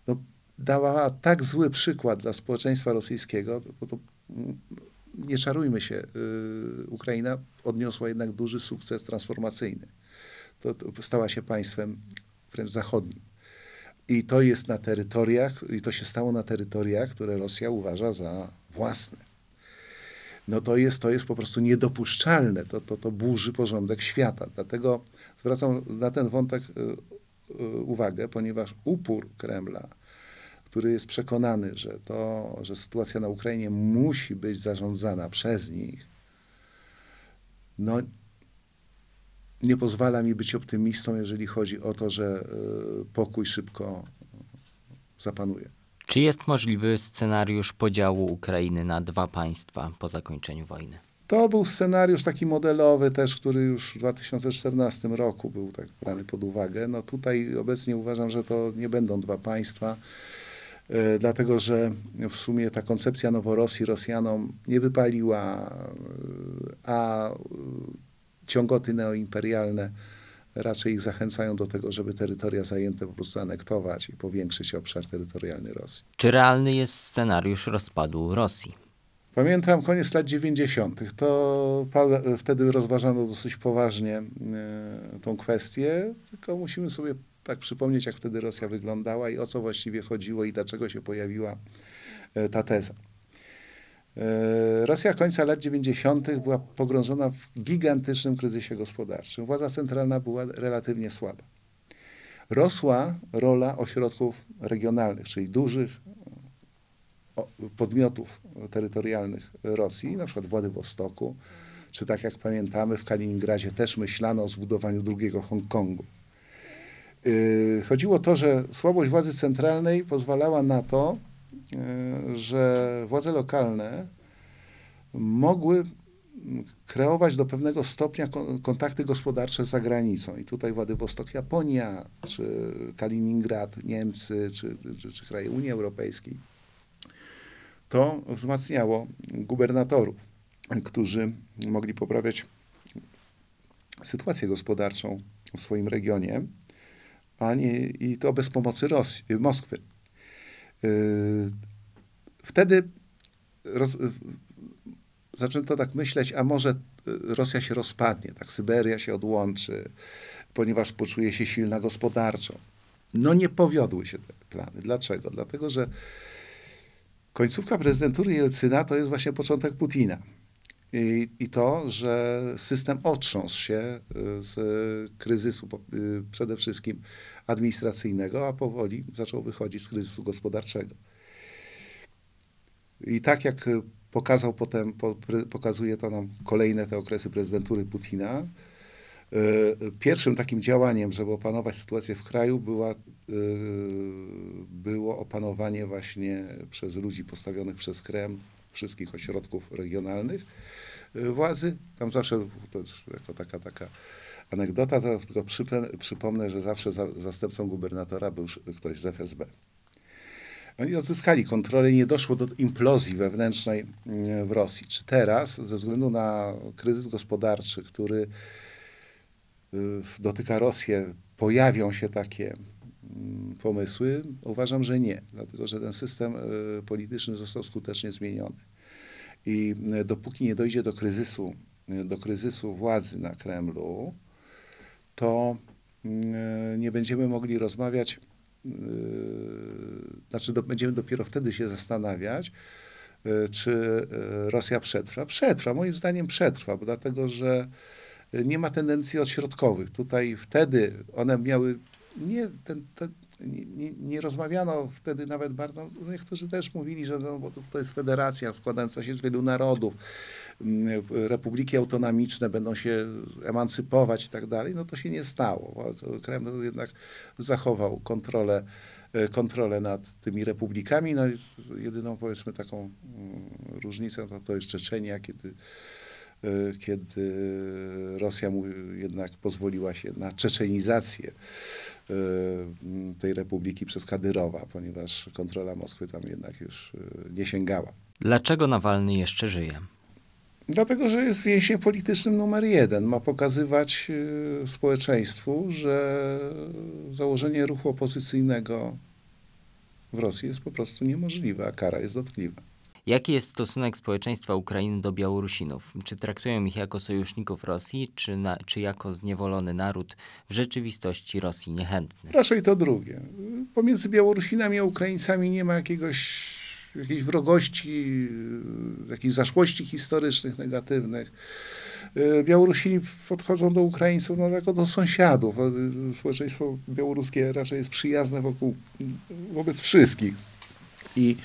no, dawała tak zły przykład dla społeczeństwa rosyjskiego, bo to mm, nie czarujmy się, y, Ukraina odniosła jednak duży sukces transformacyjny. To, to stała się państwem wręcz zachodnim. I to jest na terytoriach, i to się stało na terytoriach, które Rosja uważa za własne. No to jest, to jest po prostu niedopuszczalne. To, to, to burzy porządek świata. Dlatego zwracam na ten wątek y, y, uwagę, ponieważ upór Kremla, który jest przekonany, że, to, że sytuacja na Ukrainie musi być zarządzana przez nich, no nie pozwala mi być optymistą, jeżeli chodzi o to, że y, pokój szybko zapanuje. Czy jest możliwy scenariusz podziału Ukrainy na dwa państwa po zakończeniu wojny? To był scenariusz taki modelowy też, który już w 2014 roku był tak brany pod uwagę. No tutaj obecnie uważam, że to nie będą dwa państwa, e, dlatego że w sumie ta koncepcja Noworosji Rosjanom nie wypaliła, e, a e, ciągoty neoimperialne raczej ich zachęcają do tego, żeby terytoria zajęte po prostu anektować i powiększyć obszar terytorialny Rosji. Czy realny jest scenariusz rozpadu Rosji? Pamiętam koniec lat 90. To wtedy rozważano dosyć poważnie e, tą kwestię, tylko musimy sobie tak przypomnieć, jak wtedy Rosja wyglądała i o co właściwie chodziło i dlaczego się pojawiła e, ta teza. E, Rosja końca lat 90. była pogrążona w gigantycznym kryzysie gospodarczym. Władza centralna była relatywnie słaba. Rosła rola ośrodków regionalnych, czyli dużych podmiotów terytorialnych Rosji, na przykład Władywostoku, czy tak jak pamiętamy w Kaliningradzie też myślano o zbudowaniu drugiego Hongkongu. Yy, Chodziło o to, że słabość władzy centralnej pozwalała na to, że władze lokalne mogły kreować do pewnego stopnia kon- kontakty gospodarcze z zagranicą. I tutaj Władywostok, Japonia, czy Kaliningrad, Niemcy, czy, czy, czy kraje Unii Europejskiej. To wzmacniało gubernatorów, którzy mogli poprawiać sytuację gospodarczą w swoim regionie, a nie, i to bez pomocy Rosji, Moskwy. Yy, Wtedy roz, zaczęto tak myśleć, a może y, Rosja się rozpadnie, tak Syberia się odłączy, ponieważ poczuje się silna gospodarczo. No nie powiodły się te plany. Dlaczego? Dlatego, że końcówka prezydentury Jelcyna to jest właśnie początek Putina. I, I to, że system otrząsł się y, z kryzysu y, przede wszystkim administracyjnego, a powoli zaczął wychodzić z kryzysu gospodarczego. I tak jak pokazał potem, po, pokazuje to nam kolejne te okresy prezydentury Putina, y, pierwszym takim działaniem, żeby opanować sytuację w kraju, była, y, było opanowanie właśnie przez ludzi postawionych przez Kreml wszystkich ośrodków regionalnych y, władzy. Tam zawsze, to jako taka, taka anegdota, to tylko przypomnę, że zawsze za, zastępcą gubernatora był ktoś z FSB. Oni odzyskali kontrolę nie doszło do implozji wewnętrznej mm, w Rosji. Czy teraz, ze względu na kryzys gospodarczy, który y, dotyka Rosję, pojawią się takie mm, pomysły? Uważam, że nie, dlatego że ten system y, polityczny został skutecznie zmieniony. I y, dopóki nie dojdzie do kryzysu, do kryzysu władzy na Kremlu, to y, nie będziemy mogli rozmawiać Yy, znaczy do, będziemy dopiero wtedy się zastanawiać, yy, czy yy, Rosja przetrwa. Przetrwa, moim zdaniem przetrwa, bo dlatego, że nie ma tendencji odśrodkowych. Tutaj wtedy one miały, nie, ten, ten, nie, nie, nie rozmawiano wtedy nawet bardzo, niektórzy też mówili, że no, bo to jest federacja składająca się z wielu narodów, mm, republiki autonomiczne będą się emancypować i tak dalej, no to się nie stało. Kreml jednak zachował kontrolę, e, kontrolę nad tymi republikami. No, jedyną powiedzmy taką mm, różnicą to, to jest Czeczenia, kiedy, e, kiedy Rosja mu jednak pozwoliła się na czeczenizację e, tej republiki przez Kadyrowa, ponieważ kontrola Moskwy tam jednak już nie sięgała. Dlaczego Nawalny jeszcze żyje? Dlatego, że jest więźniem politycznym numer jeden. Ma pokazywać y, społeczeństwu, że założenie ruchu opozycyjnego w Rosji jest po prostu niemożliwe, a kara jest dotkliwa. Jaki jest stosunek społeczeństwa Ukrainy do Białorusinów? Czy traktują ich jako sojuszników Rosji, czy, na, czy jako zniewolony naród, w rzeczywistości Rosji niechętny? Raczej to drugie. Pomiędzy Białorusinami a Ukraińcami nie ma jakiegoś, jakiejś wrogości, jakichś zaszłości historycznych, negatywnych. Y, Białorusini podchodzą do Ukraińców no, jako do sąsiadów. Y, Społeczeństwo białoruskie raczej jest przyjazne wokół, wobec wszystkich. I,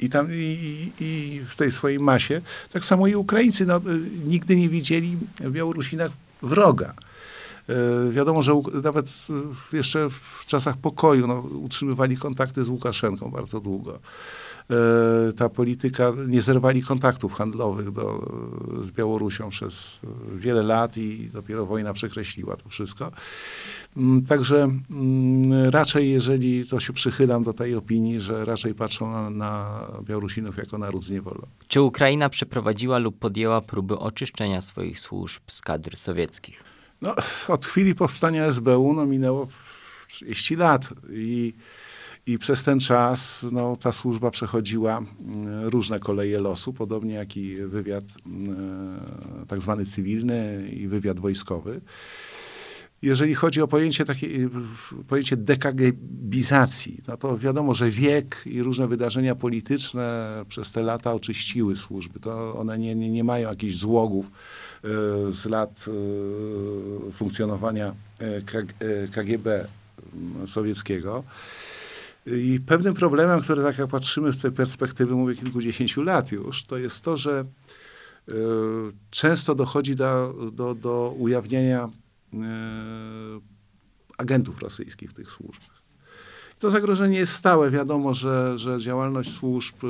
i tam i, i w tej swojej masie. Tak samo i Ukraińcy no, y, nigdy nie widzieli w Białorusinach wroga. Wiadomo, że nawet jeszcze w czasach pokoju no, utrzymywali kontakty z Łukaszenką bardzo długo. E, Ta polityka, nie zerwali kontaktów handlowych do, z Białorusią przez wiele lat i dopiero wojna przekreśliła to wszystko. Mm, Także mm, raczej, jeżeli to się przychylam do tej opinii, że raczej patrzą na, na Białorusinów jako naród zniewolony. Czy Ukraina przeprowadziła lub podjęła próby oczyszczenia swoich służb z kadr sowieckich? No, od chwili powstania SBU no, minęło 30 lat i, i przez ten czas no, ta służba przechodziła mm, różne koleje losu, podobnie jak i wywiad mm, tak zwany cywilny i wywiad wojskowy. Jeżeli chodzi o pojęcie, takie, pojęcie dekagebizacji, no to wiadomo, że wiek i różne wydarzenia polityczne przez te lata oczyściły służby. To one nie, nie, nie mają jakichś złogów y, z lat y, funkcjonowania KGB sowieckiego. I pewnym problemem, który tak jak patrzymy z tej perspektywy, mówię kilkudziesięciu lat już, to jest to, że y, często dochodzi do, do, do ujawniania y, agentów rosyjskich w tych służbach. To zagrożenie jest stałe. Wiadomo, że, że działalność służb y,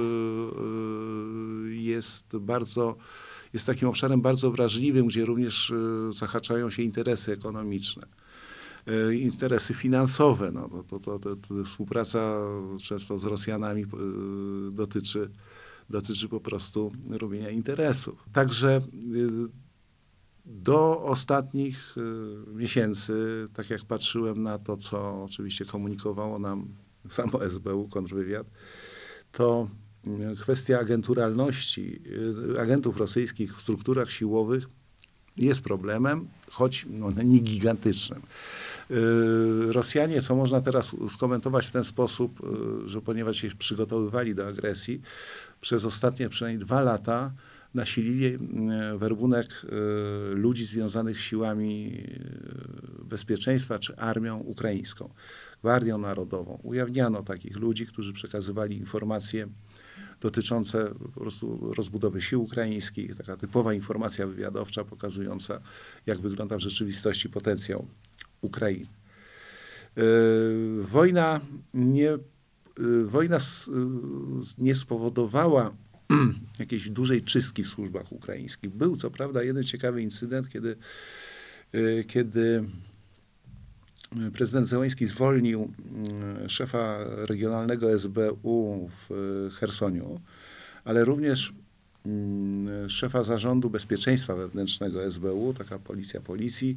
jest bardzo, jest takim obszarem bardzo wrażliwym, gdzie również zahaczają się interesy ekonomiczne. E, interesy finansowe. No, to, to, to, to współpraca często z Rosjanami e, dotyczy, dotyczy po prostu robienia interesów. Także e, do ostatnich miesięcy, tak jak patrzyłem na to, co oczywiście komunikowało nam samo SBU, kontrwywiad, to kwestia agenturalności agentów rosyjskich w strukturach siłowych jest problemem, choć no, nie gigantycznym. Y, Rosjanie, co można teraz skomentować w ten sposób, y, że ponieważ się przygotowywali do agresji, przez ostatnie przynajmniej dwa lata nasilili y, werbunek ludzi związanych z siłami bezpieczeństwa czy armią ukraińską, Gwardią Narodową. Ujawniano takich ludzi, którzy przekazywali informacje dotyczące po prostu rozbudowy sił ukraińskich, taka typowa informacja wywiadowcza pokazująca, jak wygląda w rzeczywistości potencjał Ukrainy. E, wojna nie, e, wojna e, nie spowodowała jakiejś dużej czystki w służbach ukraińskich. Był co prawda jeden ciekawy incydent, kiedy, kiedy prezydent Zełański zwolnił szefa regionalnego SBU w Chersoniu, ale również szefa zarządu bezpieczeństwa wewnętrznego SBU, taka policja policji,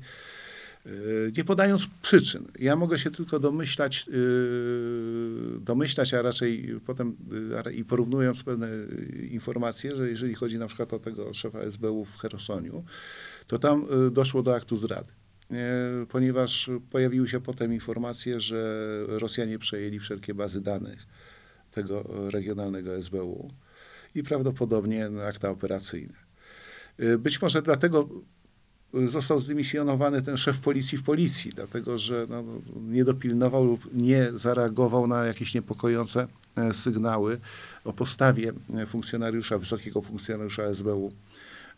nie podając przyczyn. Ja mogę się tylko domyślać, y, domyślać, a raczej potem y, i porównując pewne informacje, że jeżeli chodzi na przykład o tego szefa SBU w Chersoniu, to tam doszło do aktu zrady. Ponieważ pojawiły się potem informacje, że Rosjanie przejęli wszelkie bazy danych tego regionalnego SBU i prawdopodobnie akta operacyjne. Być może dlatego został zdymisjonowany ten szef policji w policji, dlatego że no, nie dopilnował lub nie zareagował na jakieś niepokojące e, sygnały o postawie e, funkcjonariusza, wysokiego funkcjonariusza SBU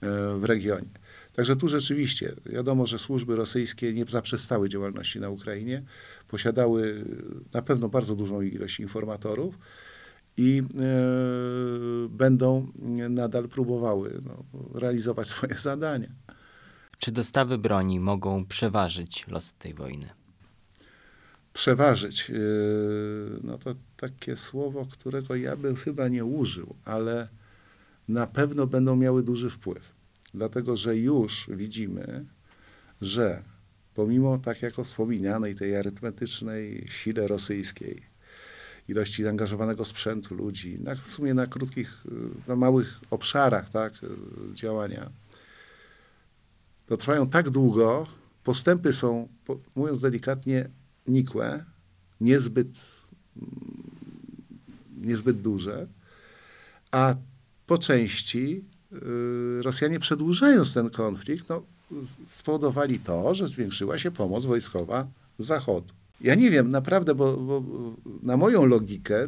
e, w regionie. Także tu rzeczywiście wiadomo, że służby rosyjskie nie zaprzestały działalności na Ukrainie, posiadały na pewno bardzo dużą ilość informatorów i będą nadal próbowały no, realizować swoje zadania. Czy dostawy broni mogą przeważyć los tej wojny? Przeważyć. Yy, no to takie słowo, którego ja bym chyba nie użył, ale na pewno będą miały duży wpływ. Dlatego, że już widzimy, że pomimo, tak jak wspominanej, tej arytmetycznej sile rosyjskiej, ilości zaangażowanego sprzętu ludzi, na, w sumie na krótkich, na małych obszarach tak, działania, to trwają tak długo, postępy są, mówiąc delikatnie, nikłe, niezbyt, niezbyt duże, a po części y, Rosjanie przedłużając ten konflikt, no, spowodowali to, że zwiększyła się pomoc wojskowa Zachodu. Ja nie wiem, naprawdę, bo, bo na moją logikę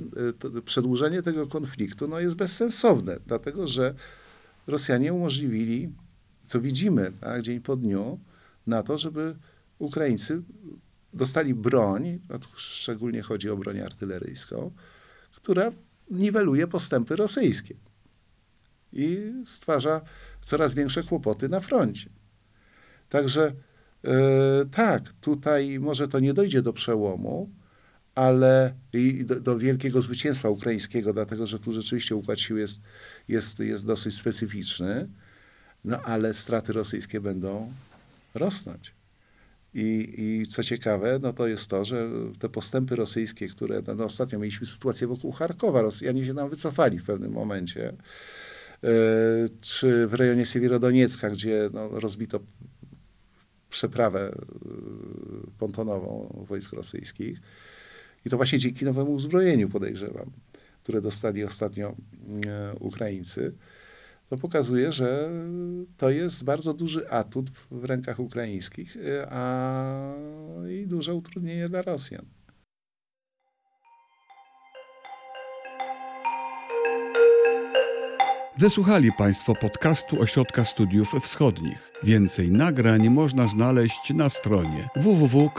y, przedłużenie tego konfliktu no, jest bezsensowne, dlatego że Rosjanie umożliwili co widzimy tak, dzień po dniu, na to, żeby Ukraińcy dostali broń, szczególnie chodzi o broń artyleryjską, która niweluje postępy rosyjskie i stwarza coraz większe kłopoty na froncie. Także e, tak, tutaj może to nie dojdzie do przełomu, ale i do, do, wielkiego zwycięstwa ukraińskiego, dlatego że tu rzeczywiście układ sił jest, jest, jest dosyć specyficzny. No ale straty rosyjskie będą rosnąć. I, I co ciekawe, no to jest to, że te postępy rosyjskie, które no, no ostatnio mieliśmy sytuację wokół Charkowa, Rosjanie się nam wycofali w pewnym momencie, e, czy w rejonie Siewierodoniecka, gdzie no, rozbito przeprawę pontonową wojsk rosyjskich. I to właśnie dzięki nowemu uzbrojeniu, podejrzewam, które dostali ostatnio e, Ukraińcy. To pokazuje, że to jest bardzo duży atut w rękach ukraińskich, e, a i duże utrudnienie dla Rosjan. Wysłuchali Państwo podcastu Ośrodka Studiów Wschodnich. Więcej nagrań można znaleźć na stronie www.osw.waw.pl.